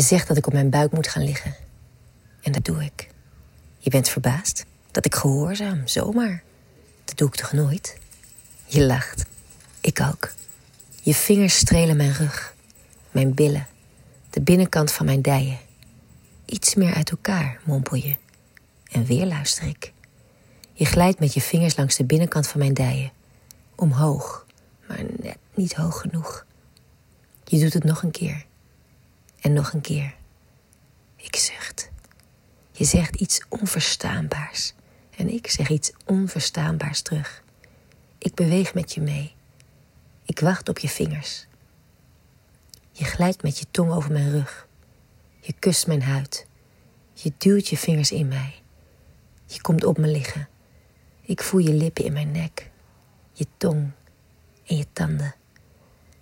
Je zegt dat ik op mijn buik moet gaan liggen. En dat doe ik. Je bent verbaasd dat ik gehoorzaam, zomaar. Dat doe ik toch nooit? Je lacht. Ik ook. Je vingers strelen mijn rug, mijn billen, de binnenkant van mijn dijen. Iets meer uit elkaar, mompel je. En weer luister ik. Je glijdt met je vingers langs de binnenkant van mijn dijen. Omhoog, maar net niet hoog genoeg. Je doet het nog een keer. En nog een keer. Ik zucht. Je zegt iets onverstaanbaars. En ik zeg iets onverstaanbaars terug. Ik beweeg met je mee. Ik wacht op je vingers. Je glijdt met je tong over mijn rug. Je kust mijn huid. Je duwt je vingers in mij. Je komt op me liggen. Ik voel je lippen in mijn nek. Je tong en je tanden.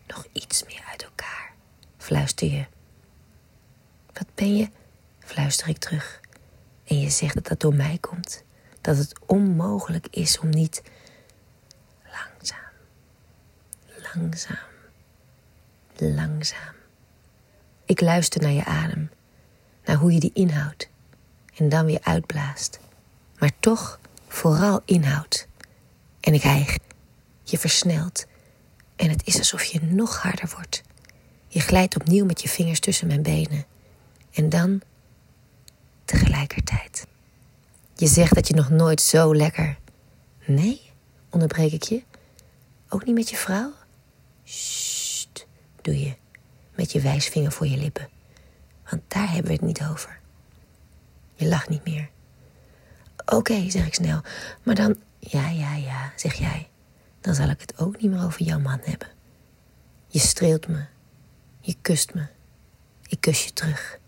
Nog iets meer uit elkaar, fluister je. Wat ben je? fluister ik terug. En je zegt dat dat door mij komt. Dat het onmogelijk is om niet langzaam, langzaam, langzaam. Ik luister naar je adem, naar hoe je die inhoudt en dan weer uitblaast. Maar toch vooral inhoudt. En ik hijg. Je versnelt. En het is alsof je nog harder wordt. Je glijdt opnieuw met je vingers tussen mijn benen. En dan tegelijkertijd. Je zegt dat je nog nooit zo lekker. Nee, onderbreek ik je. Ook niet met je vrouw? Sst, doe je. Met je wijsvinger voor je lippen. Want daar hebben we het niet over. Je lacht niet meer. Oké, zeg ik snel. Maar dan, ja, ja, ja, zeg jij. Dan zal ik het ook niet meer over jouw man hebben. Je streelt me. Je kust me. Ik kus je terug.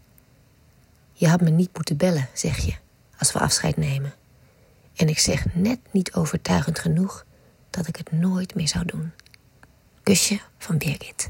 Je had me niet moeten bellen, zeg je, als we afscheid nemen. En ik zeg net niet overtuigend genoeg dat ik het nooit meer zou doen. Kusje van Birgit.